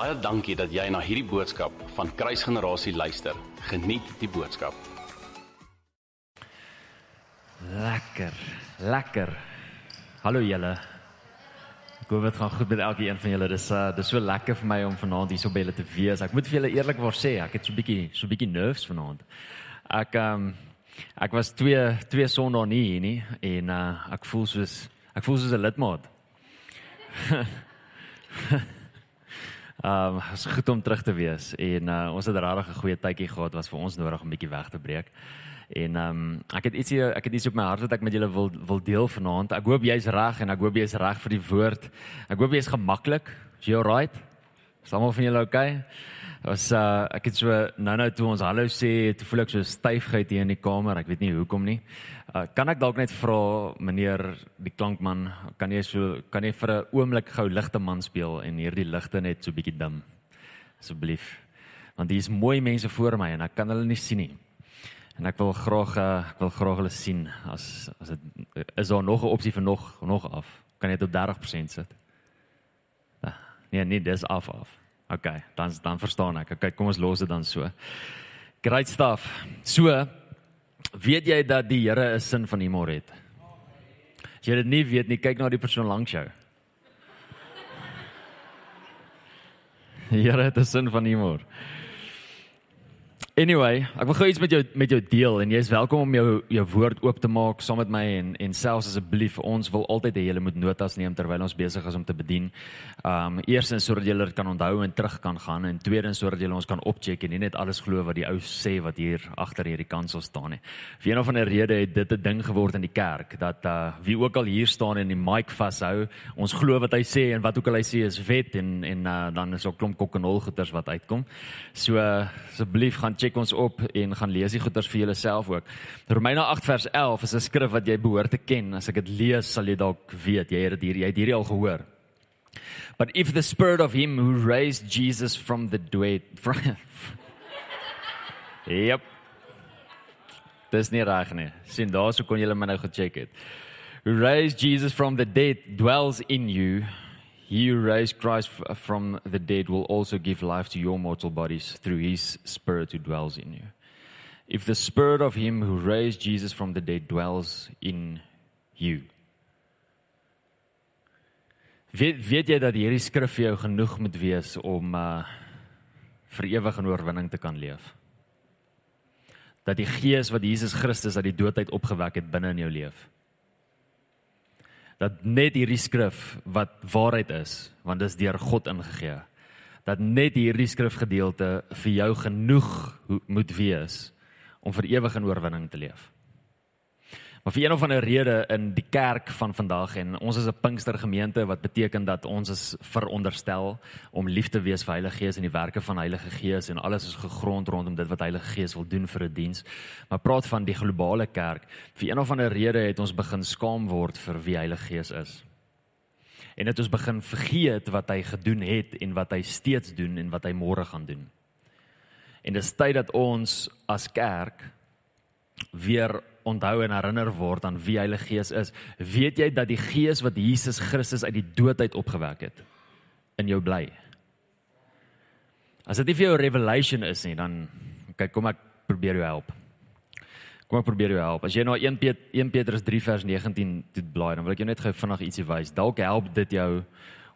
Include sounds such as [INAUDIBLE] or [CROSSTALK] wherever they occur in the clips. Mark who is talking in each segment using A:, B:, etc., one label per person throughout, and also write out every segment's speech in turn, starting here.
A: Baie dankie dat jy na hierdie boodskap van Kruisgenerasie luister. Geniet die boodskap.
B: Lekker. Lekker. Hallo julle. Ek hoop dit gaan goed met elkeen van julle. Dis uh dis so lekker vir my om vanaand hier so by julle te wees. Ek moet vir julle eerlikwaar sê, ek het so 'n bietjie so 'n bietjie nerves vanaand. Ek um ek was twee twee sondae nie hier nie en uh ek voel soos ek voel soos 'n lidmaat. [LAUGHS] Ehm um, is goed om terug te wees en uh, ons het regtig 'n goeie tydjie gehad was vir ons nodig om 'n bietjie weg te breek. En ehm um, ek het ietsie ek het iets op my hart wat ek met julle wil wil deel vanaand. Ek hoop jy's reg en ek hoop jy's reg vir die woord. Ek hoop jy's gemaklik. Is jy alright? Is almal van julle okay? Was uh ek het so nou nou toe ons hallo sê, toe voel ek so styfheid hier in die kamer. Ek weet nie hoekom nie. Uh kan ek dalk net vra meneer die klankman, kan jy so kan jy vir 'n oomblik gou ligte man speel en hierdie ligte net so bietjie dim asseblief. Want hier is mooi mense voor my en ek kan hulle nie sien nie. En ek wil graag uh, ek wil graag hulle sien as as dit is daar nog 'n opsie vir nog nog af. Kan jy dit op 30% sit? Uh, nee, nee, dis af af. OK, dan dan verstaan ek. OK, kom ons los dit dan so. Great stuff. So, weet jy dat die Here 'n sin van humor het? As jy dit nie weet nie, kyk na die persoon langs jou. Die Here het 'n sin van humor. Anyway, ek wil gou iets met jou met jou deel en jy is welkom om jou jou woord oop te maak saam met my en en selfs asseblief ons wil altyd hê jy moet notas neem terwyl ons besig is om te bedien. Um eerstens sodat jy dit kan onthou en terug kan gaan en tweedens sodat jy ons kan opcheck en nie net alles glo wat die ou sê wat hier agter hierdie kansel staan nie. Vir een of ander rede het dit 'n ding geword in die kerk dat uh wie ook al hier staan en die mic vashou, ons glo wat hy sê en wat ook al hy sê is wet en en uh, dan is ook klomp kokkenol goeters wat uitkom. So uh, asseblief gaan check ons op en gaan lees die goeters vir jouself ook. Romeine 8 vers 11 is 'n skrif wat jy behoort te ken. As ek dit lees, sal jy dalk weet. Jy het dit hier, jy het hierdie al gehoor. But if the spirit of him who raised Jesus from the dead from [LAUGHS] Yep. Dis nie reg nie. Sien, daarso kon jy my nou gecheck het. Who raised Jesus from the dead dwells in you. He who raised Christ from the dead will also give life to your mortal bodies through his Spirit who dwells in you. If the Spirit of him who raised Jesus from the dead dwells in you. Weet, weet jy dat hierdie skrif vir jou genoeg moet wees om uh vir ewig in oorwinning te kan leef? Dat die Gees wat Jesus Christus uit die dood uit opgewek het binne in jou leef dat net hierdie skrif wat waarheid is, want dit is deur God ingegee. Dat net hierdie skrifgedeelte vir jou genoeg moet wees om vir ewig in oorwinning te leef. Maar vir een of ander rede in die kerk van vandag en ons is 'n Pinkstergemeente wat beteken dat ons is veronderstel om lief te wees vir Heilige Gees en die werke van Heilige Gees en alles is gegrond rondom dit wat Heilige Gees wil doen vir 'n die diens. Maar praat van die globale kerk. Vir een of ander rede het ons begin skaam word vir wie Heilige Gees is. En dit ons begin vergeet wat hy gedoen het en wat hy steeds doen en wat hy môre gaan doen. En dit is tyd dat ons as kerk weer onthou en herinner word aan wie Heilige Gees is, weet jy dat die Gees wat Jesus Christus uit die dood uit opgewek het in jou bly. As dit nie vir jou revelation is nie, dan kyk kom ek probeer jou help. Kom ek probeer jou help. As jy nou 1 Petrus 1 Petrus 3 vers 19 dit blaai, dan wil ek jou net gou vinnig ietsie wys. Dalk help dit jou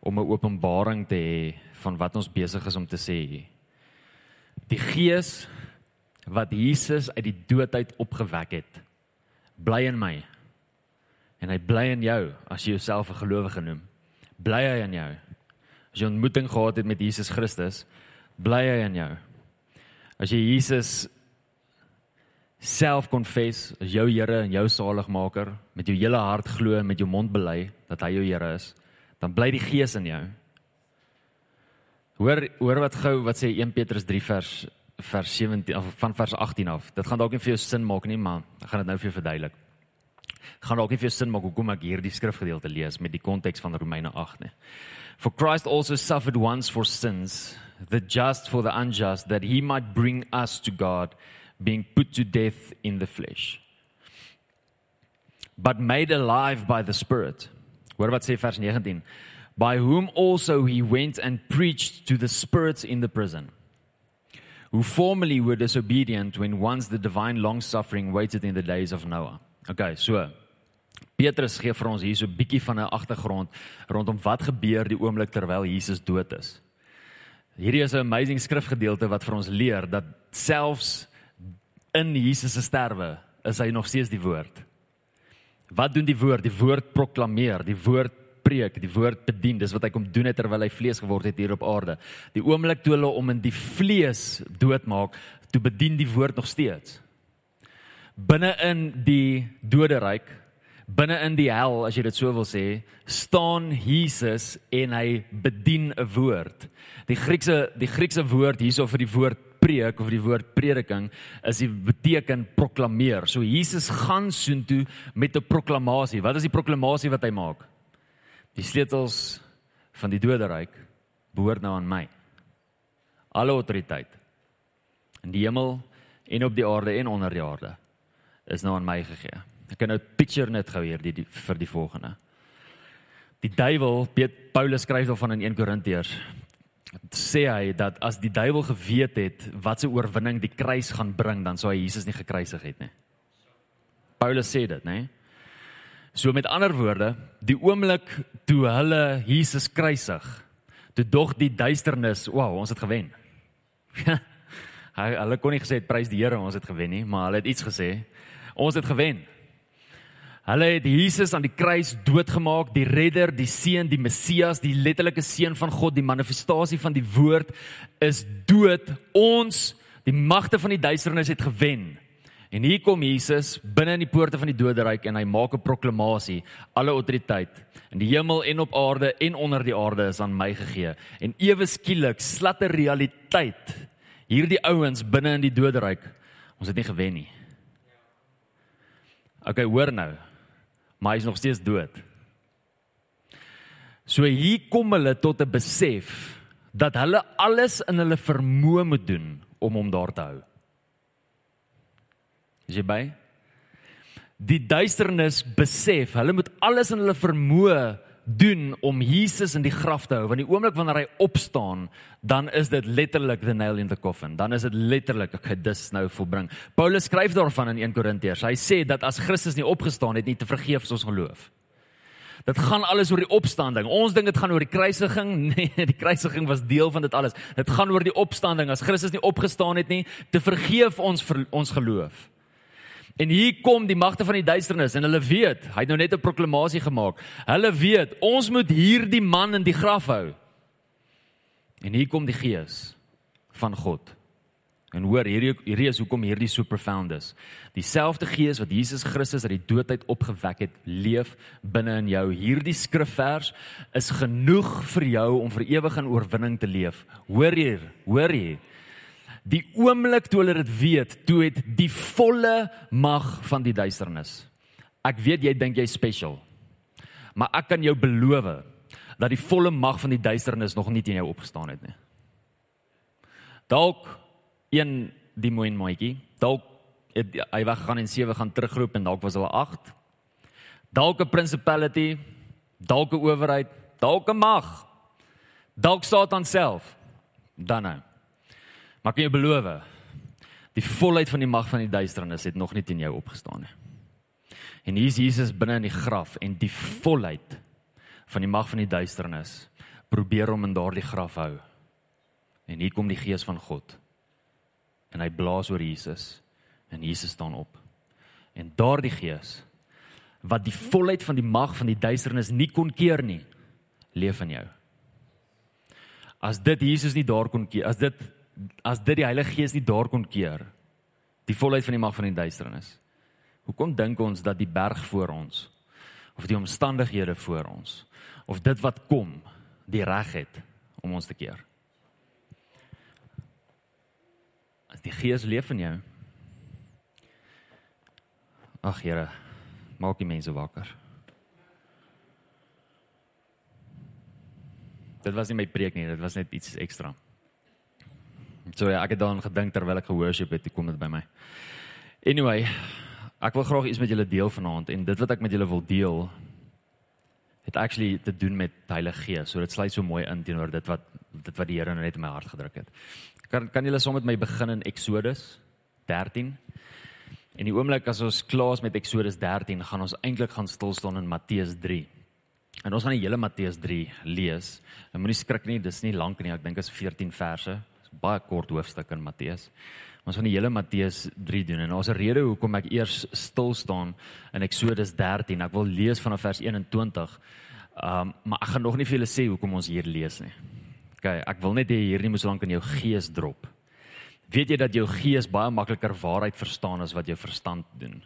B: om 'n openbaring te hê van wat ons besig is om te sê. Die Gees wat Jesus uit die dood uit opgewek het, bly in my. En hy bly in jou as jy jouself 'n gelowige noem. Bly hy in jou. As jy 'n ontmoeting gehad het met Jesus Christus, bly hy in jou. As jy Jesus self confess as jou Here en jou saligmaker, met jou hele hart glo en met jou mond bely dat hy jou Here is, dan bly die Gees in jou. Hoor hoor wat gou wat sê 1 Petrus 3 vers vers 17 of van vers 18 af. Dit gaan dalk nie vir jou sin maak nie, maar ek gaan dit nou vir jou verduidelik. Gaan dalk nie vir jou sin maak hoekom ek hierdie skrifgedeelte lees met die konteks van Romeine 8 nie. For Christ also suffered once for sins, the just for the unjust, that he might bring us to God, being put to death in the flesh. But made alive by the Spirit. Hoor wat sê vers 19. by whom also he went and preached to the spirits in the prison, who formerly were disobedient when once the divine long suffering waited in the days of Noah. Okay, so Petrus gee vir ons hier so 'n bietjie van 'n agtergrond rondom wat gebeur die oomblik terwyl Jesus dood is. Hierdie is 'n amazing skrifgedeelte wat vir ons leer dat selfs in Jesus se sterwe is hy nog steeds die woord. Wat doen die woord? Die woord proklameer, die woord preek, die woord bedien. Dis wat hy kom doen het terwyl hy vlees geword het hier op aarde. Die oomblik toe hulle om in die vlees doodmaak, toe bedien die woord nog steeds. Binne in die doderyk, binne in die hel, as jy dit so wil sê, staan Jesus en hy bedien 'n woord. Die Griekse die Griekse woord hierso vir die woord preek of die woord prediking is die beteken proklameer. So Jesus gaan soontoe met 'n proklamasie. Wat is die proklamasie wat hy maak? Die sleutels van die doderyk behoort nou aan my. Alle autoriteit in die hemel en op die aarde en onder die aarde is nou aan my gegee. Ek kan nou picture net gou hier die, die vir die volgende. Die duiwel, Paulus skryf daarvan in 1 Korintiërs sê hy dat as die duiwel geweet het wat se oorwinning die kruis gaan bring, dan sou hy Jesus nie gekruisig het nie. Paulus sê dit, né? So met ander woorde, die oomblik toe hulle Jesus kruisig, toe dog die duisternis, wow, ons het gewen. [LAUGHS] hulle kon nie gesê prys die Here ons het gewen nie, maar hulle het iets gesê. Ons het gewen. Hulle het Jesus aan die kruis doodgemaak, die redder, die seun, die Messias, die letterlike seun van God, die manifestasie van die woord is dood. Ons, die magte van die duisternis het gewen. En hier kom Jesus binne in die poorte van die doderyk en hy maak 'n proklamasie: Alle autoriteit in die hemel en op aarde en onder die aarde is aan my gegee. En ewe skielik slatte realiteit hierdie ouens binne in die doderyk. Ons het nie gewen nie. Okay, hoor nou maar hy is nog steeds dood. So hier kom hulle tot 'n besef dat hulle alles in hulle vermoë moet doen om hom daar te hou. Is jy by? Die duisternis besef, hulle moet alles in hulle vermoë doen om Jesus in die graf te hou. Want die oomblik wanneer hy opstaan dan is dit letterlik the nail in the coffin. Dan is dit letterlik ek het dis nou volbring. Paulus skryf daarvan in 1 Korintiërs. Hy sê dat as Christus nie opgestaan het nie te vergeef ons geloof. Dit gaan alles oor die opstanding. Ons dink dit gaan oor die kruisiging. [LAUGHS] Nee die kruisiging was deel van dit alles. Dit gaan oor die opstanding. As Christus nie opgestaan het nie te vergeef ons vir ons geloof En hier kom die magte van die duisternis en hulle weet, hy het nou net 'n proklamasie gemaak. Hulle weet, ons moet hierdie man in die graf hou. En hier kom die gees van God. En hoor, hierdie hierdie is hoekom hierdie so profound is. Dieselfde gees wat Jesus Christus uit die doodheid opgewek het, leef binne in jou. Hierdie skrifvers is genoeg vir jou om vir ewig in oorwinning te leef. Hoor hier, hoor hier. Die oomblik toe hulle dit weet, toe het die volle mag van die duisternis. Ek weet jy dink jy's special. Maar ek kan jou beloof dat die volle mag van die duisternis nog nie teen jou opgestaan het nie. Dalk een die mooi maatjie, dalk het hy weggegaan en sewe gaan terugroep en dalk was hulle 8. Dalk 'n principality, dalk 'n owerheid, dalk 'n mag. Dalk Satan self. Dan nou. Maar kan jy beloof die volheid van die mag van die duisternis het nog nie teen jou opgestaan nie. En hier is Jesus binne in die graf en die volheid van die mag van die duisternis probeer hom in daardie graf hou. En hier kom die gees van God. En hy blaas oor Jesus en Jesus staan op. En daardie gees wat die volheid van die mag van die duisternis nie kon keer nie, leef in jou. As dit Jesus nie daar kon keer, as dit as dit die Heilige Gees nie daar kon keer die volheid van die mag van die duisternis. Hoekom dink ons dat die berg voor ons of die omstandighede voor ons of dit wat kom die reg het om ons te keer? As die Gees leef in jou. Ag Here, maak die mense wakker. Dit was nie my preek nie, dit was net iets ekstra. So ja, ek het daaraan gedink terwyl ek gehoorship het, kom dit by my. Anyway, ek wil graag iets met julle deel vanaand en dit wat ek met julle wil deel het actually te doen met Heilige Gees. So dit sluit so mooi in teenoor dit wat dit wat die Here nou net in my hart gedruk het. Kan kan julle saam met my begin in Eksodus 13? En die oomblik as ons klaar is met Eksodus 13, gaan ons eintlik gaan stil staan in Matteus 3. En ons gaan die hele Matteus 3 lees. En moenie skrik nie, dis nie lank nie. Ek dink is 14 verse. Baie kort hoofstuk in Matteus. Ons gaan die hele Matteus 3 doen en daar's 'n rede hoekom ek eers stil staan in Eksodus 13. Ek wil lees vanaf vers 21. Um maar ek gaan nog nie vir julle sê hoekom ons hier lees nie. OK, ek wil net hê hierdie moet so lank in jou gees drop. Weet jy dat jou gees baie makliker waarheid verstaan as wat jou verstand doen?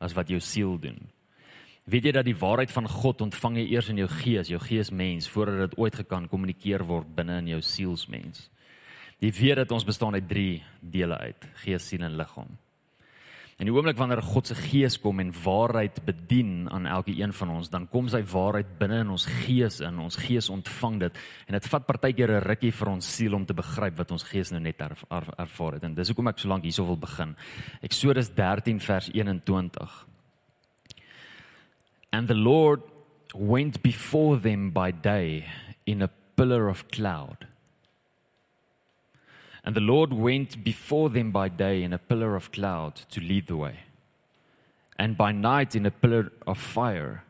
B: As wat jou siel doen. Weet jy dat die waarheid van God ontvang jy eers in jou gees, jou geesmens voordat dit ooit gekan kommunikeer word binne in jou sielsmens? Jy weet dat ons bestaan uit 3 dele uit: gees, siel en liggaam. En die oomblik wanneer God se gees kom en waarheid bedien aan elke een van ons, dan kom sy waarheid binne in ons gees in. Ons gees ontvang dit en dit vat partykeer 'n rukkie vir ons siel om te begryp wat ons gees nou net erf, erf, ervaar het. En dis hoekom ek so lank hierso wil begin. Eksodus 13 vers 21. And the Lord went before them by day in a pillar of cloud And the Lord went before them by day in a pillar of cloud to lead the way, and by night in a pillar of fire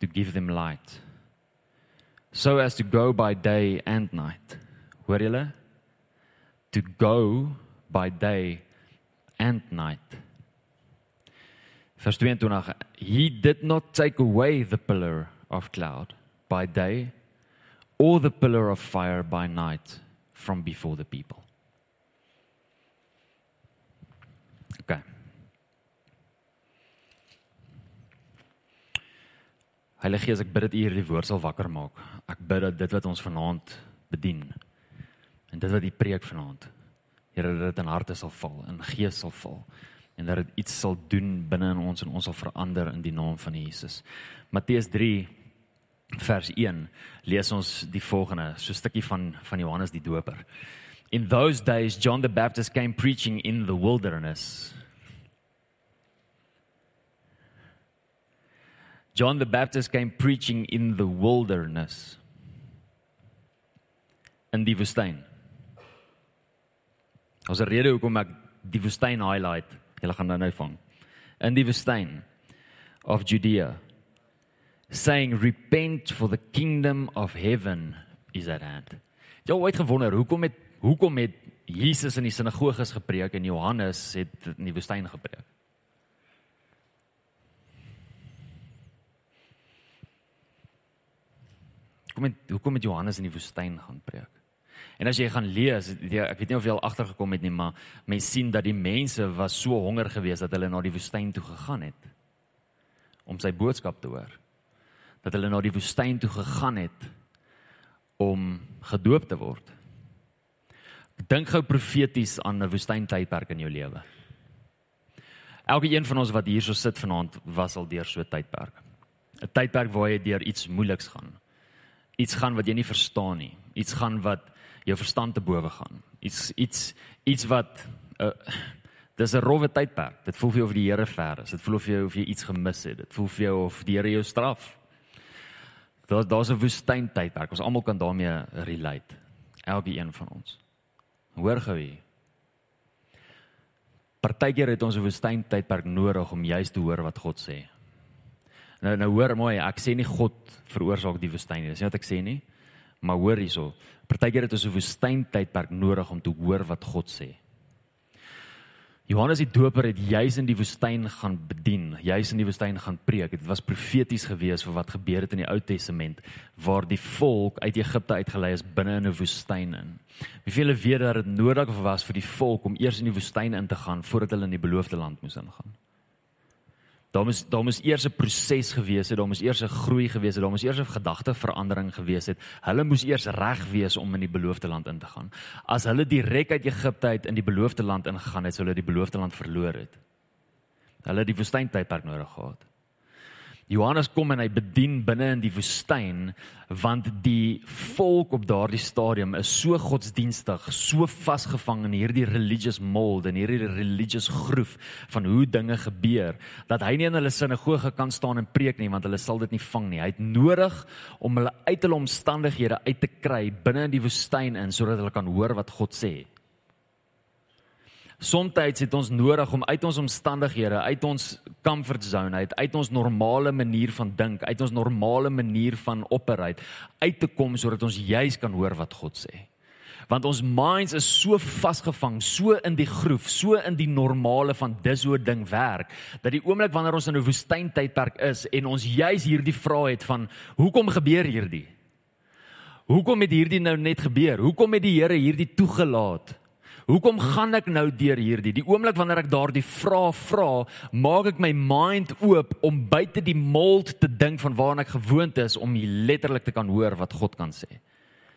B: to give them light, so as to go by day and night. To go by day and night. Vers 22 He did not take away the pillar of cloud by day or the pillar of fire by night from before the people. Okay. Heilige Gees, ek bid dat U hierdie woord sal wakker maak. Ek bid dat dit wat ons vanaand bedien en dit wat U preek vanaand, Here, dat dit in harte sal val, in gees sal val en dat dit iets sal doen binne in ons en ons sal verander in die naam van Jesus. Matteus 3 vers 1 lees ons die volgende so 'n stukkie van van Johannes die Doper. In those days John the Baptist came preaching in the wilderness. John the Baptist came preaching in the wilderness. In die woestyn. Ons 'n rede hoekom ek die woestyn highlight. Julle gaan nou nou vang. In die woestyn of Judea saying repent for the kingdom of heaven is at hand. Jy het gewonder hoekom het hoekom het Jesus in die sinagoges gepreek en Johannes het in die woestyn gepreek? Hoekom het hoekom het Johannes in die woestyn gaan preek? En as jy gaan lees, ek weet nie of jy al agtergekom het nie, maar mense sien dat die mense was so honger geweest dat hulle na die woestyn toe gegaan het om sy boodskap te hoor dat hulle na die woestyn toe gegaan het om gedoop te word. Dink gou profeties aan 'n woestyntydperk in jou lewe. Elke een van ons wat hier so sit vanaand was al deur so 'n tydperk. 'n Tydperk waar jy deur iets moeiliks gaan. Iets gaan wat jy nie verstaan nie. Iets gaan wat jou verstand te bowe gaan. Iets iets iets wat uh, dis 'n rowwe tydperk. Dit voel vir jou of die Here ver is. Dit voel of jy of jy iets gemis het. Dit voel vir jou of die Here jou straf. Daar daar's 'n woestyntydperk. Ons almal kan daarmee relate. Elke een van ons. Hoor gou hier. Partykeer het ons 'n woestyntydperk nodig om juist te hoor wat God sê. Nou nou hoor mooi, ek sê nie God veroorsaak die woestyn nie. Dis nie wat ek sê nie. Maar hoor hierso. Partykeer het ons 'n woestyntydperk nodig om te hoor wat God sê. Johannes die Doper het juis in die woestyn gaan bedien, juis in die woestyn gaan preek. Dit was profeties gewees vir wat gebeur het in die Ou Testament waar die volk uit Egipte uitgelei is binne in 'n woestyn in. Wie veel weet dat dit nodig was vir die volk om eers in die woestyn in te gaan voordat hulle in die beloofde land moes ingaan? Daar moes daar moes eers 'n proses gewees het, daar moes eers 'n groei gewees het, daar moes eers 'n gedagteverandering gewees het. Hulle moes eers reg wees om in die beloofde land in te gaan. As hulle direk uit Egipte uit in die beloofde land ingegaan het, sou hulle die beloofde land verloor het. Hulle het die woestyntydperk nodig gehad. Johannes kom en hy bedien binne in die woestyn want die volk op daardie stadium is so godsdienstig, so vasgevang in hierdie religious mold en hierdie religious groef van hoe dinge gebeur dat hy nie in hulle sinagoge kan staan en preek nie want hulle sal dit nie vang nie. Hy het nodig om hulle uit hulle omstandighede uit te kry binne in die woestyn in sodat hulle kan hoor wat God sê. Soms het ons nodig om uit ons omstandighede, uit ons comfort zone uit, uit ons normale manier van dink, uit ons normale manier van operate uit te kom sodat ons juis kan hoor wat God sê. Want ons minds is so vasgevang, so in die groef, so in die normale van dis hoe ding werk, dat die oomblik wanneer ons in 'n woestyntydperk is en ons juis hierdie vraag het van hoekom gebeur hierdie? Hoekom het hierdie nou net gebeur? Hoekom het die Here hierdie toegelaat? Hoekom gaan ek nou deur hierdie? Die oomblik wanneer ek daardie vrae vra, maak ek my mind oop om buite die mold te dink van waarna ek gewoond is om letterlik te kan hoor wat God kan sê.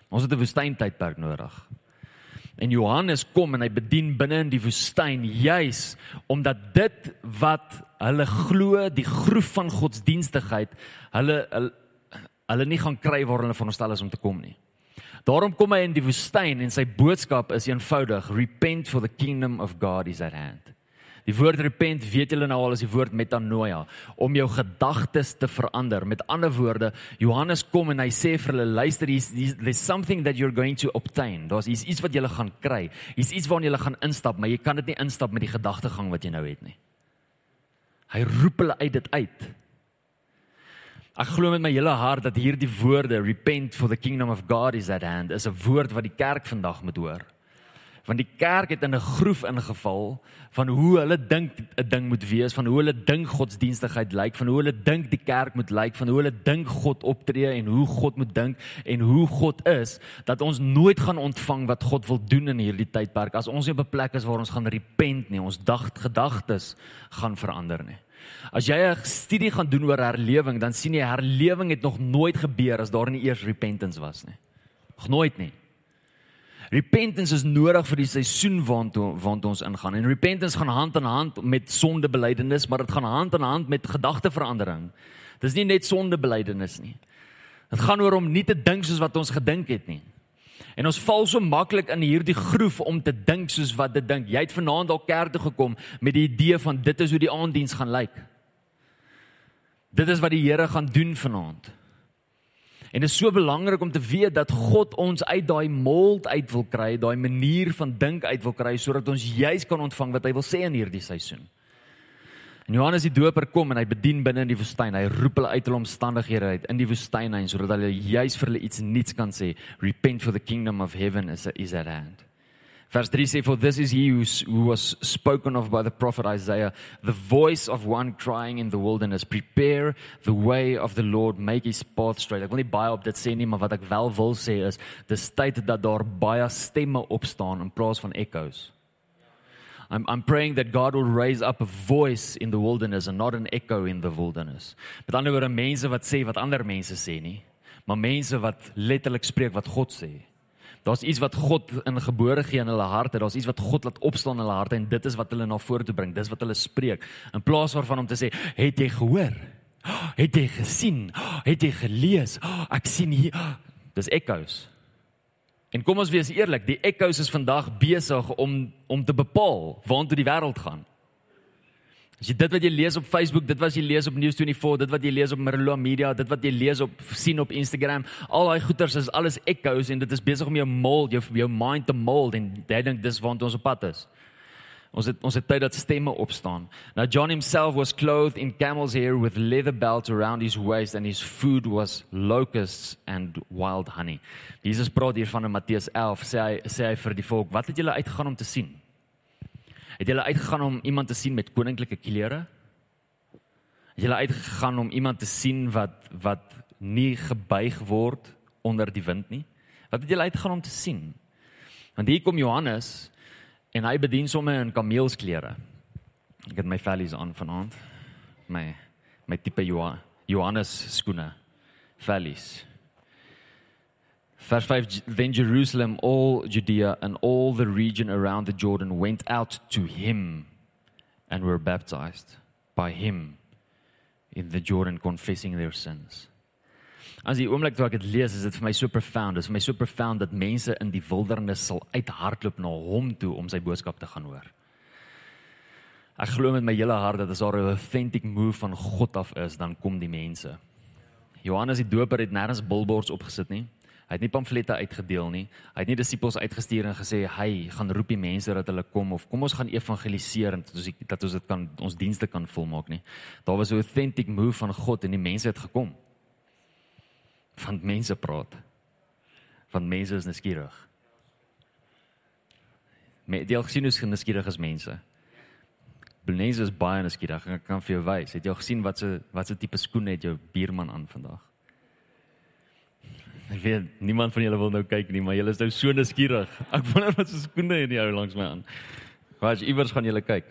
B: Ons het 'n woestyntydperk nodig. En Johannes kom en hy bedien binne in die woestyn juis omdat dit wat hulle glo, die groef van godsdienstigheid, hulle hulle, hulle nie gaan kry waar hulle veronderstel is om te kom nie. Daarom kom hy in die woestyn en sy boodskap is eenvoudig: Repent for the kingdom of God is at hand. Die woord repent, weet julle nou al is die woord metanoia, om jou gedagtes te verander. Met ander woorde, Johannes kom en hy sê vir hulle, luister, hier's there's something that you're going to obtain. Daar's iets wat jy gaan kry. Hier's iets waarna jy gaan instap, maar jy kan dit nie instap met die gedagtegang wat jy nou het nie. Hy roep hulle uit dit uit. Ek glo met my hele hart dat hierdie woorde repent for the kingdom of God is at hand is 'n woord wat die kerk vandag moet hoor. Want die kerk het in 'n groef ingeval van hoe hulle dink 'n ding moet wees, van hoe hulle dink godsdienstigheid lyk, van hoe hulle dink die kerk moet lyk, van hoe hulle dink God optree en hoe God moet dink en hoe God is, dat ons nooit gaan ontvang wat God wil doen in hierdie tydperk as ons nie op 'n plek is waar ons gaan repent nie, ons gedagtes gaan verander nie. As jy 'n studie gaan doen oor herlewing, dan sien jy herlewing het nog nooit gebeur as daar nie eers repentance was nie. Nog nooit nie. Repentance is nodig vir die seisoen waantoe waantoe ons ingaan. En repentance gaan hand aan hand met sondebelydenis, maar dit gaan hand aan hand met gedagteverandering. Dis nie net sondebelydenis nie. Dit gaan oor om nie te dink soos wat ons gedink het nie. En ons val so maklik in hierdie groef om te dink soos wat dit dink. Jy het vanaand al kerk toe gekom met die idee van dit is hoe die aanddiens gaan lyk. Dit is wat die Here gaan doen vanaand. En dit is so belangrik om te weet dat God ons uit daai mold uit wil kry, daai manier van dink uit wil kry sodat ons juis kan ontvang wat hy wil sê in hierdie seisoen. En Johannes die Doper kom en hy bedien binne in die woestyn. Hy roep hulle uit hulle omstandighede uit in die woestyn heen sodat hulle juis vir hulle iets nuuts kan sê. Repent for the kingdom of heaven is is at hand. Vers 3 sê for this is he who was spoken of by the prophet Isaiah, the voice of one crying in the wilderness, prepare the way of the Lord, make his path straight. Ek wil nie baie op dit sê nie, maar wat ek wel wil sê is, dis tyd dat daar baie stemme opstaan in plaas van echoes. I'm, I'm praying that God will raise up a voice in the wilderness and not an echo in the wilderness. Met ander woorde mense wat sê wat ander mense sê nie, maar mense wat letterlik spreek wat God sê. Daar's iets wat God in gebore gee in hulle harte, daar's iets wat God laat opstaan in hulle harte en dit is wat hulle na vore toe bring. Dis wat hulle spreek. In plaas waarvan om te sê, "Het jy gehoor? [GASPS] Het jy gesien? [GASPS] Het jy gelees? [GASPS] Ek sien hier." Dis echoes. En kom ons wees eerlik, die echoes is vandag besig om om te bepaal waartoe die wêreld gaan. As jy dit wat jy lees op Facebook, dit wat jy lees op News24, dit wat jy lees op Merlo Media, dit wat jy lees op sien op Instagram, al daai goeters is alles echoes en dit is besig om jou mold, jou jou mind te mold en jy dink dis waartoe ons op pad is. Ons het ons het tyd dat stemme opstaan. Now John himself was clothed in camel's hair with leather belts around his waist and his food was locusts and wild honey. Jesus praat hier van in Matteus 11 sê hy sê hy vir die volk, wat het julle uitgegaan om te sien? Het julle uitgegaan om iemand te sien met koninklike klere? Het julle uitgegaan om iemand te sien wat wat nie gebuig word onder die wind nie? Wat het julle uitgegaan om te sien? Want hier kom Johannes En hy bedien sommer in kameelsklere. Ek het my vellies aan vanaand. My my tipe Johannes skoene. Vellies. Vers 5 Then Jerusalem all Judea and all the region around the Jordan went out to him and were baptized by him in the Jordan confessing their sins. As die oomblik toe ek dit lees, is dit vir my so profound. Dit is vir my so profound dat mense in die wildernis sal uithardloop na hom toe om sy boodskap te gaan hoor. Ek glo met my hele hart dat as daar 'n authentic move van God af is, dan kom die mense. Johannes die Doper het nêrens billboards opgesit nie. Hy het nie pamflette uitgedeel nie. Hy het nie disippels uitgestuur en gesê, "Hy gaan roep die mense dat hulle kom of kom ons gaan evangeliseer en dat ons dat ons dit kan ons dienste kan volmaak nie." Daar was 'n authentic move van God en die mense het gekom. Van mense praat. Van mense is nuuskierig. Met die gesien hoe nuuskierig is mense. Mense is baie nuuskierig. Ek kan vir jou wys. Het jy al gesien wat se wat se tipe skoene het jou buurman aan vandag? Ek weet niemand van julle wil nou kyk nie, maar julle is nou so nuuskierig. Ek wonder wat se skoene het die ou langs my aan. Waar iewers gaan julle kyk.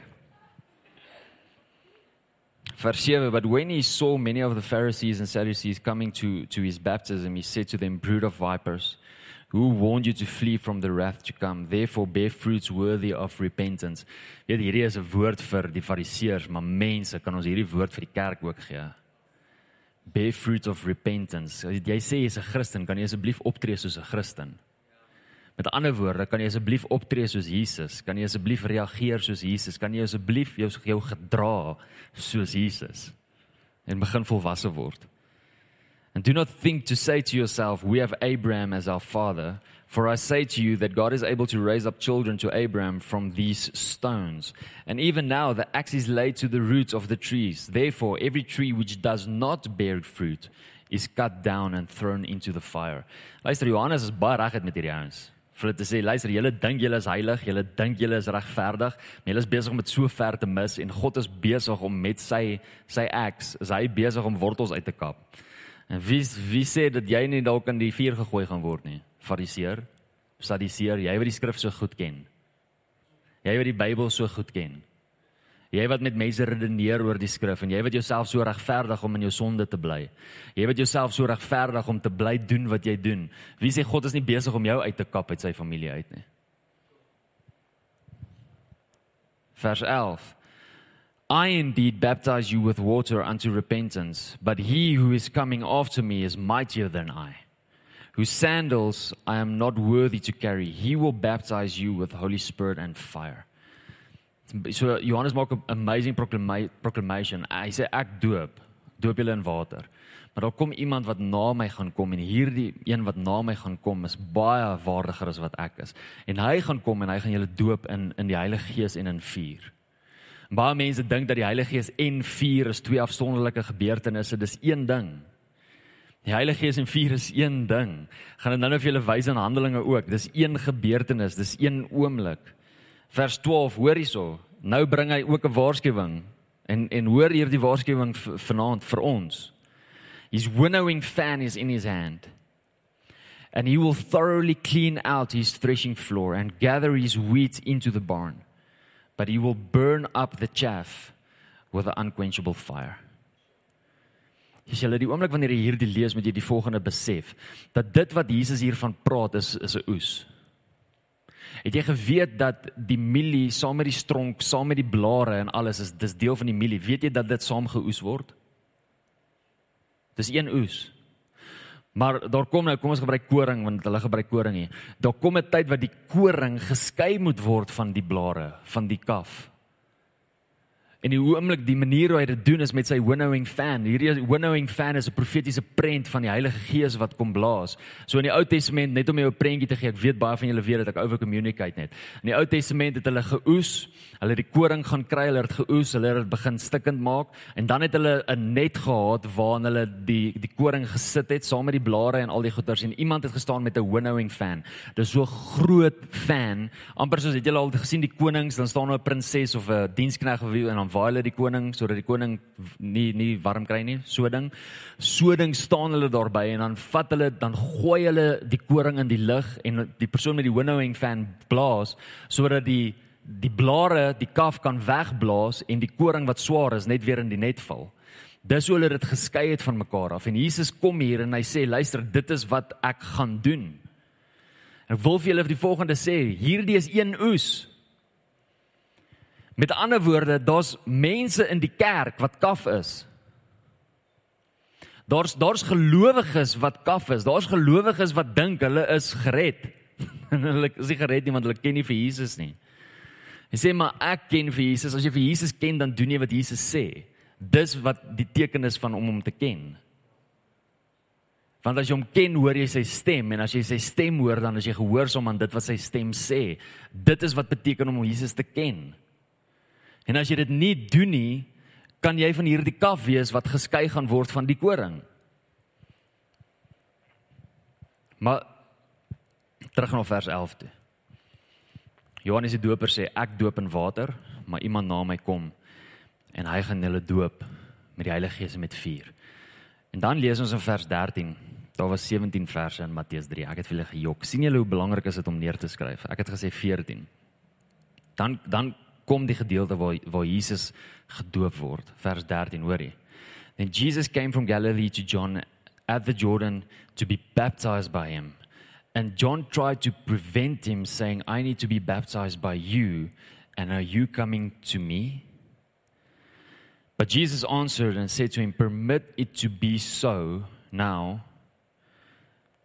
B: Vers 7 But when he saw many of the Pharisees and Sadducees coming to to his baptism he said to them brood of vipers who warned you to flee from the wrath to come? Therefore bear fruits worthy of repentance. Weet hierdie is 'n woord vir die fariseërs maar mense kan ons hierdie woord vir die kerk ook gee? Bear fruits of repentance. As jy sê jy's 'n Christen kan jy asseblief optree soos 'n Christen met ander woorde kan jy asseblief optree soos Jesus kan jy asseblief reageer soos Jesus kan jy asseblief jou jou gedra soos Jesus en begin volwasse word And do not think to say to yourself, We have Abraham as our father. For I say to you that God is able to raise up children to Abraham from these stones. And even now the axe is laid to the roots of the trees. Therefore, every tree which does not bear fruit is cut down and thrown into the fire. Luister, Johannes is baie reg met hierdie ouens. Vir hulle te sê, luister, julle dink julle is heilig, julle dink julle is regverdig, maar julle is besig om dit so ver te mis en God is besig om met sy sy axe, is hy besig om wortels uit te kap. En wie wie sê dat jy nie dalk in die vuur gegooi gaan word nie? Fariseer, Sadduseer, jy wat die skrif so goed ken. Jy wat die Bybel so goed ken. Jy wat met mense redeneer oor die skrif en jy wat jouself so regverdig om in jou sonde te bly. Jy wat jouself so regverdig om te bly doen wat jy doen. Wie sê God is nie besig om jou uit te kap uit sy familie uit nie? Vers 11 I indeed baptize you with water unto repentance, but he who is coming after me is mightier than I, whose sandals I am not worthy to carry. He will baptize you with Holy Spirit and fire. So Johannes maak 'n amazing proclama proclamation. Hy sê ek doop, doop julle in water. Maar daar kom iemand wat na my gaan kom en hierdie een wat na my gaan kom is baie waardiger as wat ek is. En hy gaan kom en hy gaan julle doop in in die Heilige Gees en in vuur. Baie mense dink dat die Heilige Gees en vuur is twee afsonderlike gebeurtenisse. Dis een ding. Die Heilige Gees en vuur is een ding. Gaan dit nou nou vir julle wys in Handelinge ook. Dis een gebeurtenis, dis een oomblik. Vers 12, hoor hierso. Nou bring hy ook 'n waarskuwing. En en hoor hierdie waarskuwing vanaand vir ons. His winnowing fan is in his hand. And he will thoroughly clean out his threshing floor and gather his wheat into the barn but he will burn up the chaff with an unquenchable fire. Jy sê die oomblik wanneer jy hierdie lees met jy die volgende besef dat dit wat Jesus hiervan praat is is 'n oes. Het jy geweet dat die mielie saam met die stronk, saam met die blare en alles is dis deel van die mielie. Weet jy dat dit saam geoes word? Dis een oes. Maar daar kom nou, kom ons gebruik koring want hulle gebruik koring hier. Daar kom 'n tyd wat die koring geskei moet word van die blare, van die kaf. En die oomblik die manier hoe hy dit doen is met sy winnowing fan. Hierdie winnowing fan is 'n profetiese prent van die Heilige Gees wat kom blaas. So in die Ou Testament net om jou 'n prentjie te gee, ek weet baie van julle weet dat ek oor communicate net. In die Ou Testament het hulle geoes, hulle het die koring gaan kry, hulle het geoes, hulle het dit begin stikkend maak en dan het hulle 'n net gehad waarin hulle die die koring gesit het saam met die blare en al die goeters en iemand het gestaan met 'n winnowing fan. Dis so groot fan, amper soos het julle al gesien die konings, dan staan 'n prinses of 'n diensknegt of wie en dan waai hulle die koning sodat die koning nie nie warm kry nie, so ding. So ding staan hulle daarby en dan vat hulle dan gooi hulle die koring in die lug en die persoon met die winnowing fan blaas sodat die die blare die kaf kan wegblaas en die koring wat swaar is net weer in die net val. Dis hoe hulle dit geskei het van mekaar af en Jesus kom hier en hy sê luister dit is wat ek gaan doen. Ek wil vir julle die volgende sê, hierdie is een oes. Met ander woorde, daar's mense in die kerk wat kaf is. Daar's daar's gelowiges wat kaf is. Daar's gelowiges wat dink hulle is gered. [LAUGHS] En hulle is nie gered nie want hulle ken nie vir Jesus nie. Hy sê maar ek ken vir Jesus. As jy vir Jesus ken, dan doen jy wat Jesus sê. Dis wat die teken is van om hom te ken. Want as jy hom ken, hoor jy sy stem en as jy sy stem hoor, dan is jy gehoorsaam aan dit wat sy stem sê. Dit is wat beteken om Jesus te ken. En as jy dit nie doen nie, kan jy van hierdie kaf wees wat geskei gaan word van die koring. Maar terug na vers 11 toe. Johannes die Doper sê ek doop in water, maar iemand na my kom en hy gaan hulle doop met die Heilige Gees en met vuur. En dan lees ons in vers 13 Daar was 17 verse in Matteus 3. Ek het vir julle gejok. sien julle hoe belangrik is dit om neer te skryf? Ek het gesê 14. Dan dan kom die gedeelte waar waar Jesus gedoop word. Vers 13, hoor jy? Then Jesus came from Galilee to John at the Jordan to be baptized by him. And John tried to prevent him saying, "I need to be baptized by you, and are you coming to me?" But Jesus answered and said to him, "Permit it to be so now."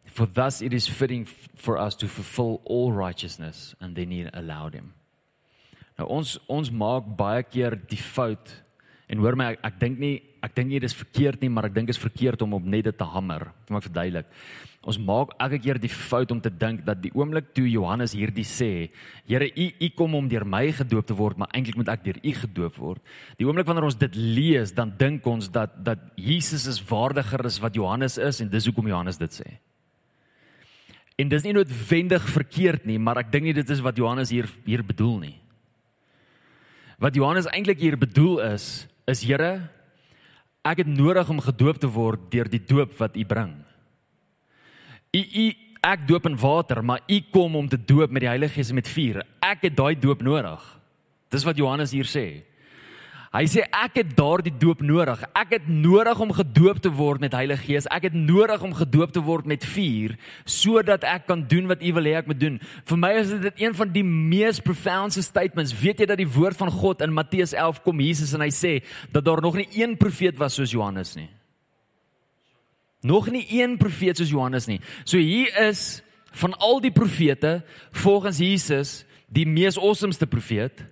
B: For thus it is fitting for us to fulfill all righteousness and then he allowed him. Nou ons ons maak baie keer die fout en hoor my ek, ek dink nie ek dink nie dis verkeerd nie maar ek dink is verkeerd om op net dit te hamer. Kom ek verduidelik. Ons maak elke keer die fout om te dink dat die oomblik toe Johannes hierdie sê, Here u u kom om deur my gedoop te word, maar eintlik moet ek deur u gedoop word. Die oomblik wanneer ons dit lees, dan dink ons dat dat Jesus is waardiger as wat Johannes is en dis hoekom Johannes dit sê. En dis nie noodwendig verkeerd nie, maar ek dink nie dit is wat Johannes hier hier bedoel nie. Wat Johannes eintlik hier bedoel is, is Here, ek het nodig om gedoop te word deur die doop wat U bring. U u ek doop in water, maar U kom om te doop met die Heilige Gees en met vuur. Ek het daai doop nodig. Dis wat Johannes hier sê. Hy sê ek het daardie doop nodig. Ek het nodig om gedoop te word met Heilige Gees. Ek het nodig om gedoop te word met vuur sodat ek kan doen wat U wil hê ek moet doen. Vir my is dit een van die mees profound statements. Weet jy dat die woord van God in Matteus 11 kom Jesus en hy sê dat daar nog nie een profeet was soos Johannes nie. Nog nie een profeet soos Johannes nie. So hier is van al die profete volgens Jesus die mees awesomeste profeet.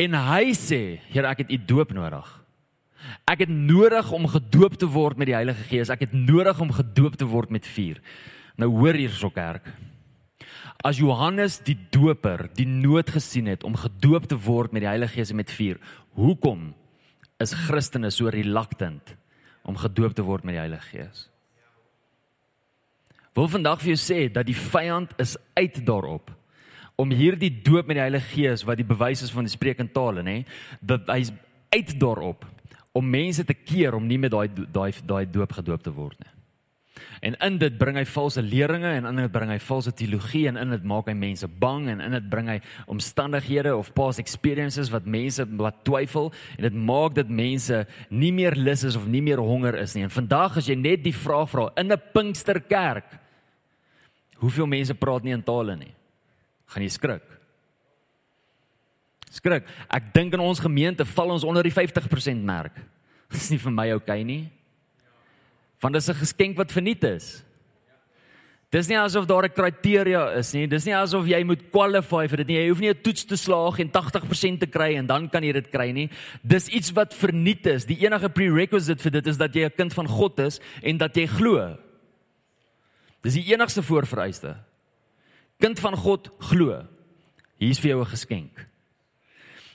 B: En hy sê, Here, ek het u doop nodig. Ek het nodig om gedoop te word met die Heilige Gees. Ek het nodig om gedoop te word met vuur. Nou hoor hierso kerk. As Johannes die doper die nood gesien het om gedoop te word met die Heilige Gees en met vuur, hoekom is Christene so reluctant om gedoop te word met die Heilige Gees? Wil vandag vir jou sê dat die vyand is uit daarop om hierdie doop met die Heilige Gees wat die bewys is van die sprekende tale nê hy's uit daarop om mense te keer om nie met daai daai daai doop gedoop te word nie. En in dit bring hy valse leringe en in dit bring hy valse teologie en in dit maak hy mense bang en in dit bring hy omstandighede of past experiences wat mense laat twyfel en dit maak dat mense nie meer lus is of nie meer honger is nie. En vandag as jy net die vraag vra in 'n Pinksterkerk hoeveel mense praat nie in tale nie gaan jy skrik. Skrik. Ek dink in ons gemeente val ons onder die 50% merk. [LAUGHS] Dis nie vir my oukei okay nie. Want dis 'n geskenk wat verniet is. Dis nie asof daar 'n kriteria is nie. Dis nie asof jy moet qualify vir dit nie. Jy hoef nie 'n toets te slaag en 80% te kry en dan kan jy dit kry nie. Dis iets wat verniet is. Die enige prerequisite vir dit is dat jy 'n kind van God is en dat jy glo. Dis die enigste voorvereiste kind van God glo. Hier's vir jou 'n geskenk.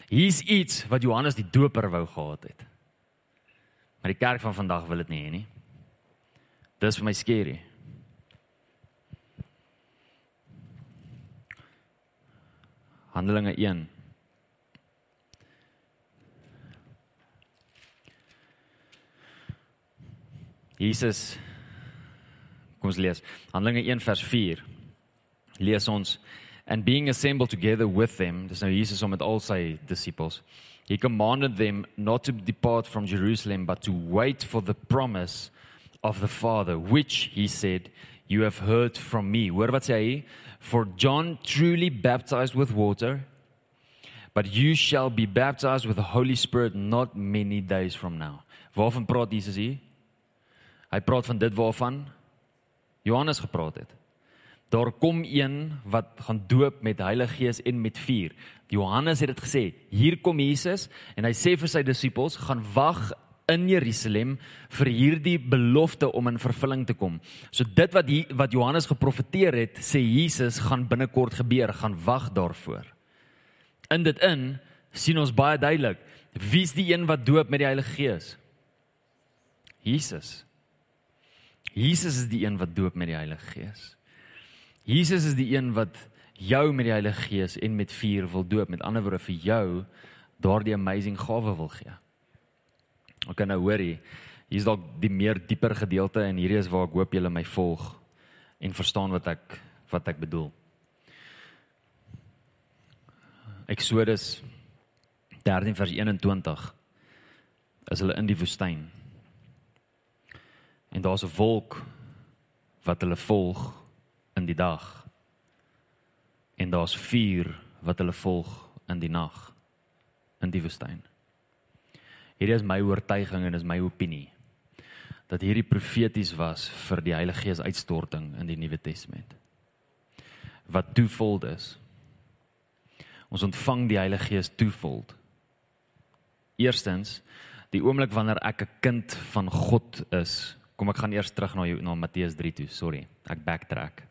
B: Hier's iets wat Johannes die Doper wou gehad het. Maar die kerk van vandag wil dit nie hê nie. Dis vir my skerry. Handelinge 1 Jesus Kom ons lees. Handelinge 1 vers 4 lees ons and being assembled together with them dis nou Jesus om met al sy disippels he commanded them not to depart from Jerusalem but to wait for the promise of the father which he said you have heard from me. Hoor wat sê hy? For John truly baptized with water but you shall be baptized with the holy spirit not many days from now. Waarvan praat Jesus hier? Hy praat van dit waarvan Johannes gepraat het. Daar kom een wat gaan doop met Heilige Gees en met vuur. Johannes het dit gesê. Hier kom Jesus en hy sê vir sy disippels gaan wag in Jerusalem vir hierdie belofte om in vervulling te kom. So dit wat hier, wat Johannes geprofeteer het, sê Jesus gaan binnekort gebeur, gaan wag daarvoor. In dit in sien ons baie duidelik wie's die een wat doop met die Heilige Gees? Jesus. Jesus is die een wat doop met die Heilige Gees. Jesus is die een wat jou met die Heilige Gees en met vuur wil doop, met ander woorde vir jou daardie amazing gawe wil gee. Kan nou hoor hier, hier is dalk die meer dieper gedeelte en hierdie is waar ek hoop julle my volg en verstaan wat ek wat ek bedoel. Eksodus 13 vers 21 is hulle in die woestyn. En daar's 'n wolk wat hulle volg in die dag. En daar's vuur wat hulle volg in die nag in die woestyn. Hierdie is my oortuiging en is my opinie dat hierdie profeties was vir die Heilige Gees uitstorting in die Nuwe Testament. Wat toevold is. Ons ontvang die Heilige Gees toevold. Eerstens, die oomblik wanneer ek 'n kind van God is. Kom ek gaan eers terug na na Matteus 3 toe, sorry. Ek backtrack.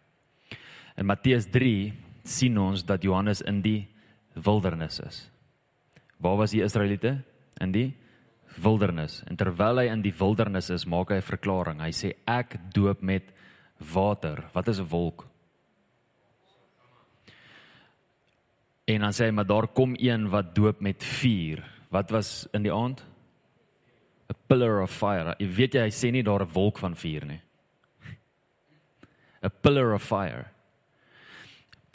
B: In Matteus 3 sien ons dat Johannes in die wildernis is. Waar was die Israeliete? In die wildernis. En terwyl hy in die wildernis is, maak hy 'n verklaring. Hy sê ek doop met water. Wat is 'n wolk? En dan sê hy maar daar kom een wat doop met vuur. Wat was in die aand? A pillar of fire. Jy weet jy hy sê nie daar 'n wolk van vuur nie. A pillar of fire.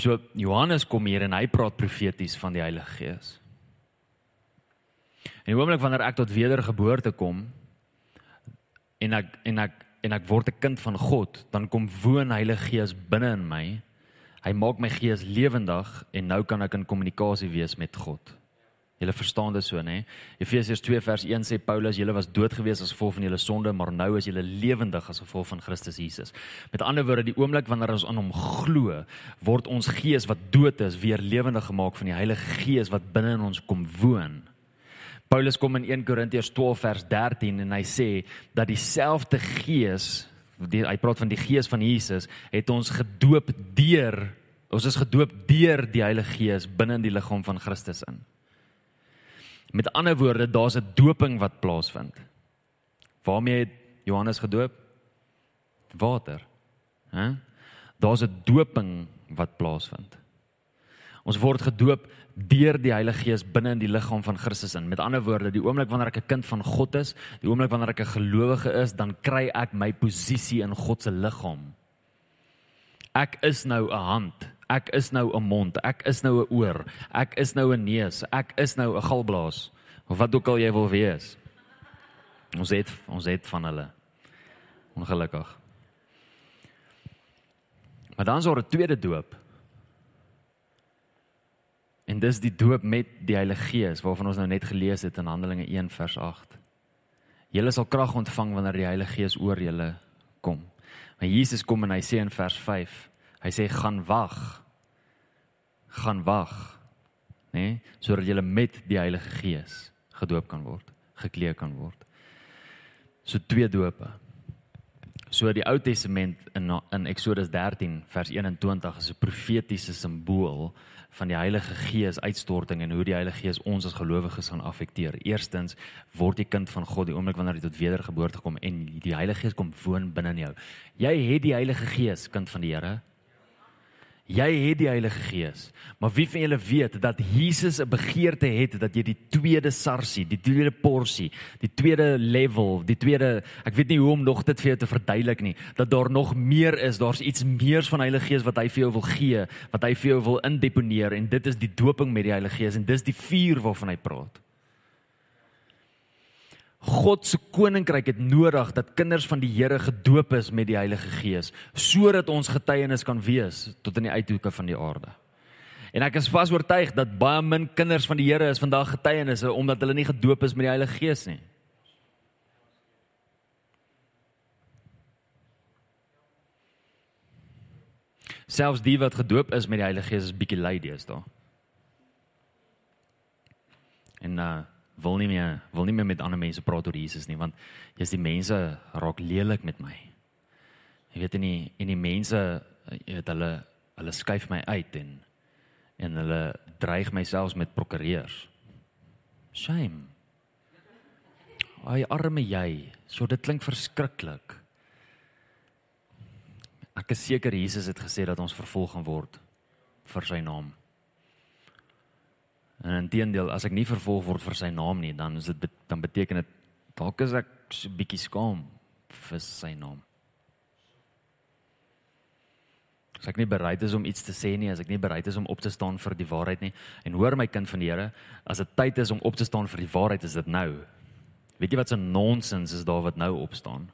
B: So Johannes kom hier en hy praat profeties van die Heilige Gees. En die oomblik wanneer ek tot wedergeboorte kom en ek en ek en ek word 'n kind van God, dan kom woon Heilige Gees binne in my. Hy maak my gees lewendig en nou kan ek in kommunikasie wees met God. Julle verstaan dit so, nê? Efesiërs 2 vers 1 sê Paulus, julle was dood gewees as gevolg van julle sonde, maar nou is julle lewendig as gevolg van Christus Jesus. Met ander woorde, die oomblik wanneer ons aan hom glo, word ons gees wat dood is weer lewendig gemaak van die Heilige Gees wat binne in ons kom woon. Paulus kom in 1 Korintiërs 12 vers 13 en hy sê dat dieselfde Gees, die, hy praat van die Gees van Jesus, het ons gedoop deur ons is gedoop deur die Heilige Gees binne in die liggaam van Christus in. Met ander woorde, daar's 'n doping wat plaasvind. Waarmee het Johannes gedoop? Water. Hæ? Daar's 'n doping wat plaasvind. Ons word gedoop deur die Heilige Gees binne in die liggaam van Christus in. Met ander woorde, die oomblik wanneer ek 'n kind van God is, die oomblik wanneer ek 'n gelowige is, dan kry ek my posisie in God se liggaam. Ek is nou 'n hand, ek is nou 'n mond, ek is nou 'n oor, ek is nou 'n neus, ek is nou 'n galblaas of wat ook al jy wil wees. Ons het ons het van hulle. Ongelukkig. Maar dan is daar 'n tweede doop. En dis die doop met die Heilige Gees waarvan ons nou net gelees het in Handelinge 1 vers 8. Julle sal krag ontvang wanneer die Heilige Gees oor julle kom. Maar Jesus kom en hy sê in vers 5, hy sê gaan wag gaan wag, nê, nee, sodat jy met die Heilige Gees gedoop kan word, geklee kan word. So twee dope. So die Ou Testament in in Eksodus 13 vers 21 is 'n profetiese simbool van die Heilige Gees uitstorting en hoe die Heilige Gees ons as gelowiges gaan affekteer. Eerstens word jy kind van God die oomblik wanneer jy tot wedergeboorte kom en die Heilige Gees kom woon binne in jou. Jy het die Heilige Gees, kind van die Here. Jy het die Heilige Gees. Maar wie van julle weet dat Jesus 'n begeerte het dat jy die tweede sarsie, die tweede porsie, die tweede level, die tweede ek weet nie hoe om nog dit vir jou te verduidelik nie, dat daar nog meer is, daar's iets meer van Heilige Gees wat hy vir jou wil gee, wat hy vir jou wil indeponeer en dit is die doping met die Heilige Gees en dis die vuur waarvan hy praat. God se koninkryk het nodig dat kinders van die Here gedoop is met die Heilige Gees sodat ons getuienis kan wees tot in die uithoeke van die aarde. En ek is vas oortuig dat baie min kinders van die Here is vandag getuienisse omdat hulle nie gedoop is met die Heilige Gees nie. Selfs die wat gedoop is met die Heilige Gees is bietjie lui deesdae. En uh wil nie meer wil nie meer met ander mense praat oor Jesus nie want jy's die mense raak lelik met my. Jy weet nie en die mense jy weet hulle hulle skuif my uit en en hulle dreig my selfs met prokureurs. Shame. Ai arme jy. So dit klink verskriklik. Ek is seker Jesus het gesê dat ons vervolg gaan word vir sy naam. En inteendeel, as ek nie vervolg word vir sy naam nie, dan is dit dan beteken dit dalk is ek so 'n bietjie skaam vir sy naam. As ek nie bereid is om iets te sê nie, as ek nie bereid is om op te staan vir die waarheid nie, en hoor my kind van die Here, as dit tyd is om op te staan vir die waarheid, is dit nou. Weet jy wat 'n nonsens is daar wat nou opstaan?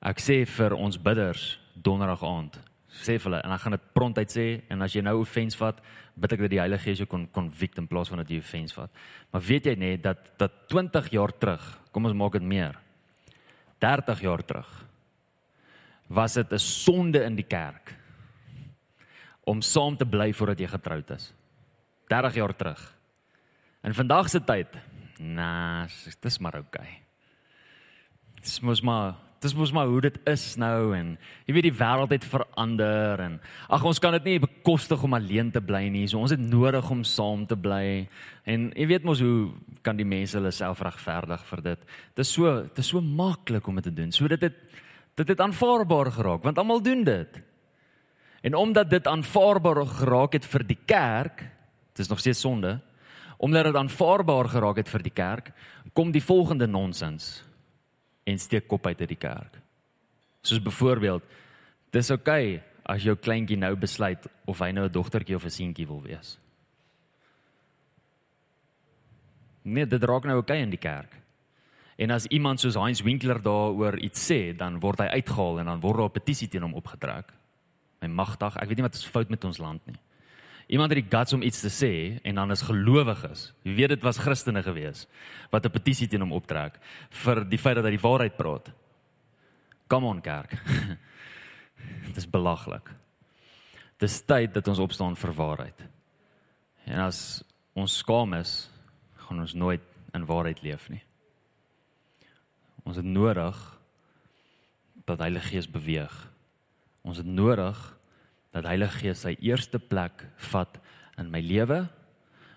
B: Ek sê vir ons bidders donderdag aand, sê vir hulle en ek gaan dit prontuit sê en as jy nou offense vat, bid ek dat die Heilige Gees jou kon convict in plaas van dat jy offense vat. Maar weet jy net dat dat 20 jaar terug, kom ons maak dit meer. 30 jaar terug was dit 'n sonde in die kerk om saam te bly voordat jy getroud is. 30 jaar terug. In vandag se tyd Nee, dis maar oukei. Okay. Dis mos maar dis mos maar hoe dit is nou en jy weet die wêreld het verander en ag ons kan dit nie bekostig om alleen te bly nie. So ons het nodig om saam te bly. En jy weet mos hoe kan die mense hulle self regverdig vir dit? Dit is so dit is so maklik om dit te doen. So dit het dit het aanvaarbaar geraak want almal doen dit. En omdat dit aanvaarbaar geraak het vir die kerk, dit is nog steeds sonde omdat dit aanvaarbaar geraak het vir die kerk, kom die volgende nonsens en steek kop uit uit die kerk. Soos byvoorbeeld, dis oukei okay as jou kleintjie nou besluit of hy nou 'n dogtertjie of 'n seentjie wil wees. Nee, dit raak nou oukei okay in die kerk. En as iemand soos Heinz Winkler daaroor iets sê, dan word hy uitgehaal en dan word daar 'n petisie teen hom opgetrek. My magtig, ek weet nie wat is fout met ons land nie iemand het die guts om iets te sê en dan is gelowiges. Jy weet dit was Christene gewees wat 'n petisie teen hom optrek vir die feit dat hy die waarheid praat. Come on kerk. [LAUGHS] Dit is belaglik. Dis tyd dat ons opstaan vir waarheid. En as ons skaam is, gaan ons nooit in waarheid leef nie. Ons het nodig dat Heilige Gees beweeg. Ons het nodig dat Heilige Gees sy eerste plek vat in my lewe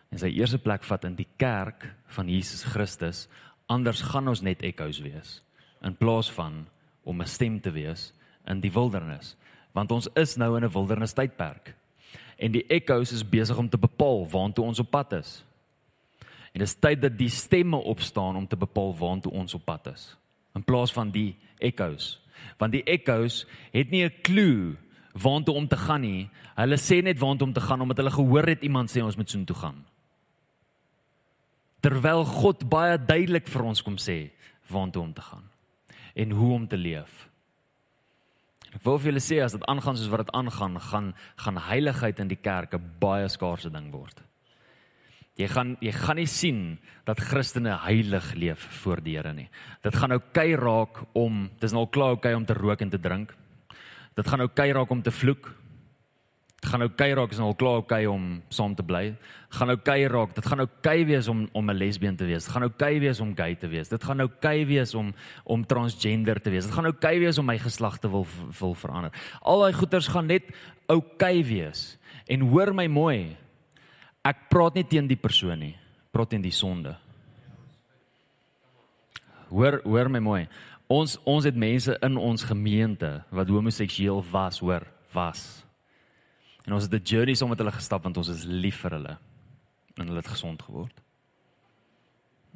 B: en sy eerste plek vat in die kerk van Jesus Christus. Anders gaan ons net ekkos wees in plaas van om 'n stem te wees in die wildernis, want ons is nou in 'n wildernis tydperk. En die ekkos is besig om te bepaal waantoe ons op pad is. En dit is tyd dat die stemme opstaan om te bepaal waantoe ons op pad is in plaas van die ekkos. Want die ekkos het nie 'n klou waantoe om te gaan nie. Hulle sê net waantoe om te gaan omdat hulle gehoor het iemand sê ons moet soontoe gaan. Terwyl God baie duidelik vir ons kom sê waantoe om te gaan en hoe om te leef. Ek wil vir julle sê as dit aangaan soos wat dit aangaan, gaan gaan heiligheid in die kerk 'n baie skaarse ding word. Jy gaan jy gaan nie sien dat Christene heilig leef voor die Here nie. Dit gaan nou kei raak om dis nou al klaar okay om te rook en te drink. Dit gaan nou kei raak om te vloek. Dit gaan nou kei raak is nou al klaar okay om saam te bly. Gaan nou kei raak. Dit gaan nou kei wees om om 'n lesbien te wees. Dit gaan nou kei wees om gay te wees. Dit gaan nou kei wees om om transgender te wees. Dit gaan nou kei wees om my geslag te wil wil verander. Al daai goeters gaan net okay wees. En hoor my mooi. Ek praat nie teen die persoon nie. Praat teen die sonde. Hoor hoor my mooi. Ons ons het mense in ons gemeente wat homoseksueel was, hoor, was. En ons het 'n journey saam met hulle gestap want ons is lief vir hulle en hulle het gesond geword.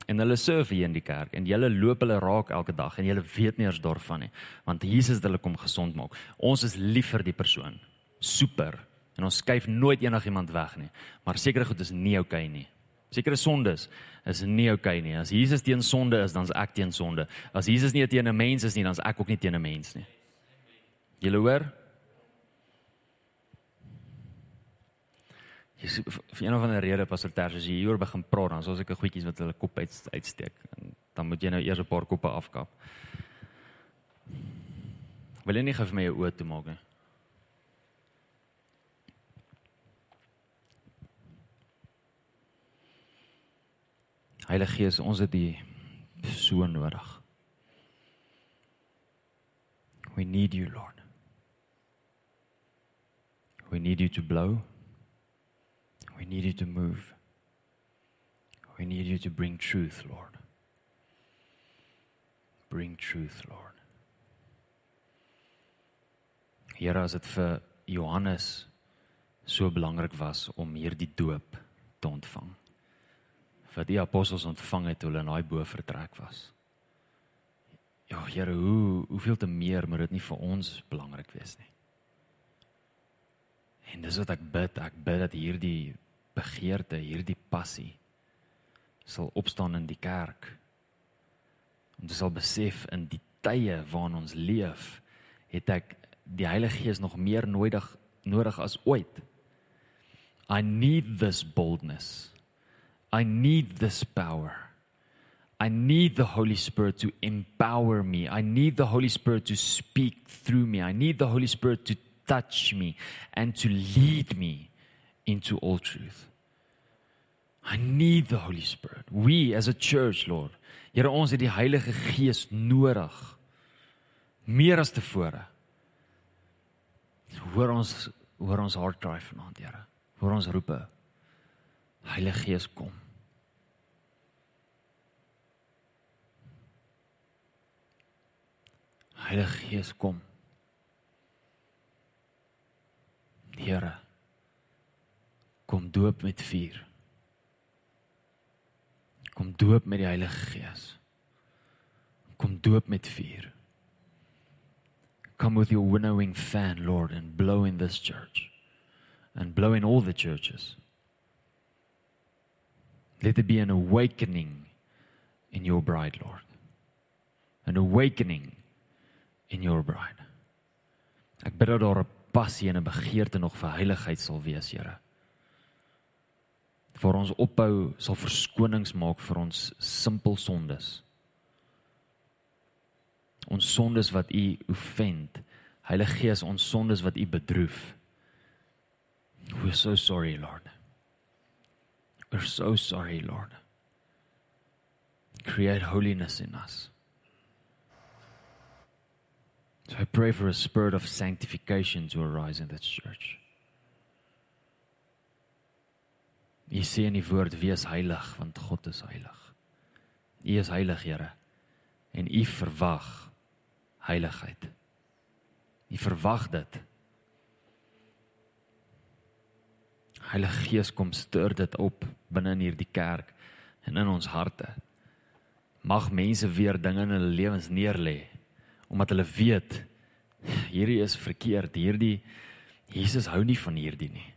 B: En hulle serve hier in die kerk en julle loop hulle raak elke dag en julle weet nie eens daarvan nie want Jesus het hulle kom gesond maak. Ons is lief vir die persoon. Super. En ons skuif nooit enigiemand weg nie. Maar seker goed is nie oukei okay nie. Sekere sondes is nie oukei okay nie. As Jesus teen sonde is, dan is ek teen sonde. As Jesus nie teen 'n mens is nie, dan is ek ook nie teen 'n mens nie. Julle hoor? Jy's vir een of ander rede pastor Tersie as jy hier begin praat, dan soos ek 'n goedjies wat hulle kop uit uitsteek. En dan moet jy nou eers 'n paar koppe afkap. Wil jy nie vir my jou oë toe maak nie? Heilige Gees, ons het U so nodig. We need you, Lord. We need you to blow. We need you to move. We need you to bring truth, Lord. Bring truth, Lord. Here as dit vir Johannes so belangrik was om hierdie doop te ontvang. Wat die apostels ontvang het toe hulle in daai bo vertrek was. Ja, Here, hoe hoeveel te meer moet dit nie vir ons belangrik wees nie. En dis wat ek bid, ek bid dat hierdie begeerte, hierdie passie sal opstaan in die kerk. En jy sal besef in die tye waarin ons leef, het ek die Heilige Gees nog meer nodig nodig as ooit. I need this boldness. I need this power. I need the Holy Spirit to empower me. I need the Holy Spirit to speak through me. I need the Holy Spirit to touch me and to lead me into all truth. I need the Holy Spirit. We as a church, Lord, Here ons het die Heilige Gees nodig. Meer as tevore. Hoor ons hoor ons hart cry vanaand, Here. Hoor ons roepe. Heilige Gees kom. Heilige Gees kom. Here. Kom doop met vuur. Kom doop met die Heilige Gees. Kom doop met vuur. Come with your winnowing fan, Lord, and blow in this church. And blow in all the churches. Let there be an awakening in your bride, Lord. An awakening in your bride. Ek bid dat daar 'n passie en 'n begeerte nog vir heiligheid sal wees, Here vir ons ophou sal verskonings maak vir ons simpel sondes. Ons sondes wat u offend. Heilige Gees, ons sondes wat u bedroef. We're so sorry, Lord. We're so sorry, Lord. Create holiness in us. So I pray for a spirit of sanctification to arise in this church. U sê in die woord wees heilig want God is heilig. U is heilig, Here. En u verwag heiligheid. U verwag dit. Heilige Gees kom stuur dit op binne in hierdie kerk en in ons harte. Mag mense weer dinge in hulle lewens neerlê omdat hulle weet hierdie is verkeerd. Hierdie Jesus hou nie van hierdie nie.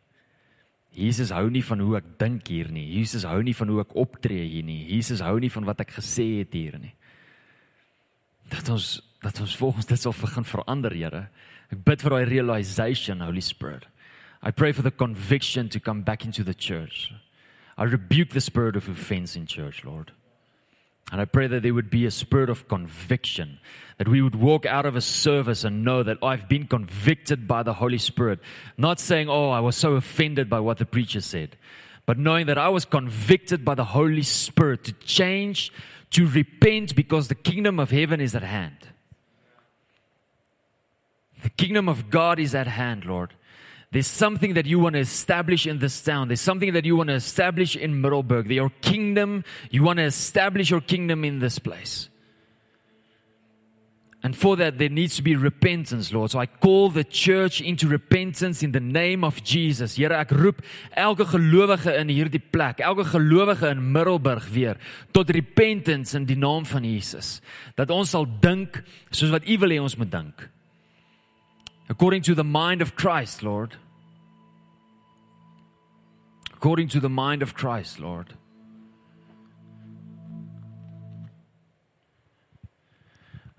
B: Jesus hou nie van hoe ek dink hier nie. Jesus hou nie van hoe ek optree hier nie. Jesus hou nie van wat ek gesê het hier nie. Dat ons dat ons volgens dit sal begin verander, Here. Ek bid vir daai realization, Holy Spirit. I pray for the conviction to come back into the church. I rebuke the spirit of offense in church, Lord. And I pray that there would be a spirit of conviction, that we would walk out of a service and know that I've been convicted by the Holy Spirit. Not saying, oh, I was so offended by what the preacher said, but knowing that I was convicted by the Holy Spirit to change, to repent, because the kingdom of heaven is at hand. The kingdom of God is at hand, Lord. There's something that you want to establish in this town. There's something that you want to establish in Middleburg. Your kingdom, you want to establish your kingdom in this place. And for that, there needs to be repentance, Lord. So I call the church into repentance in the name of Jesus. Here, ek roep elke gelowige in hierdie plek, elke gelowige in Middelburg weer tot repentance in die naam van Jesus. Dat ons sal dink soos wat U wil hê ons moet dink according to the mind of Christ, Lord. According to the mind of Christ, Lord.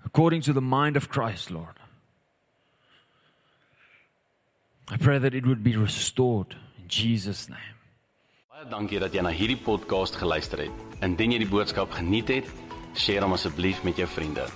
B: According to the mind of Christ, Lord. I pray that it would be restored in Jesus' name.
A: Baie dankie dat jy na hierdie podcast geluister het. Indien jy die boodskap geniet het, deel hom asseblief met jou vriende.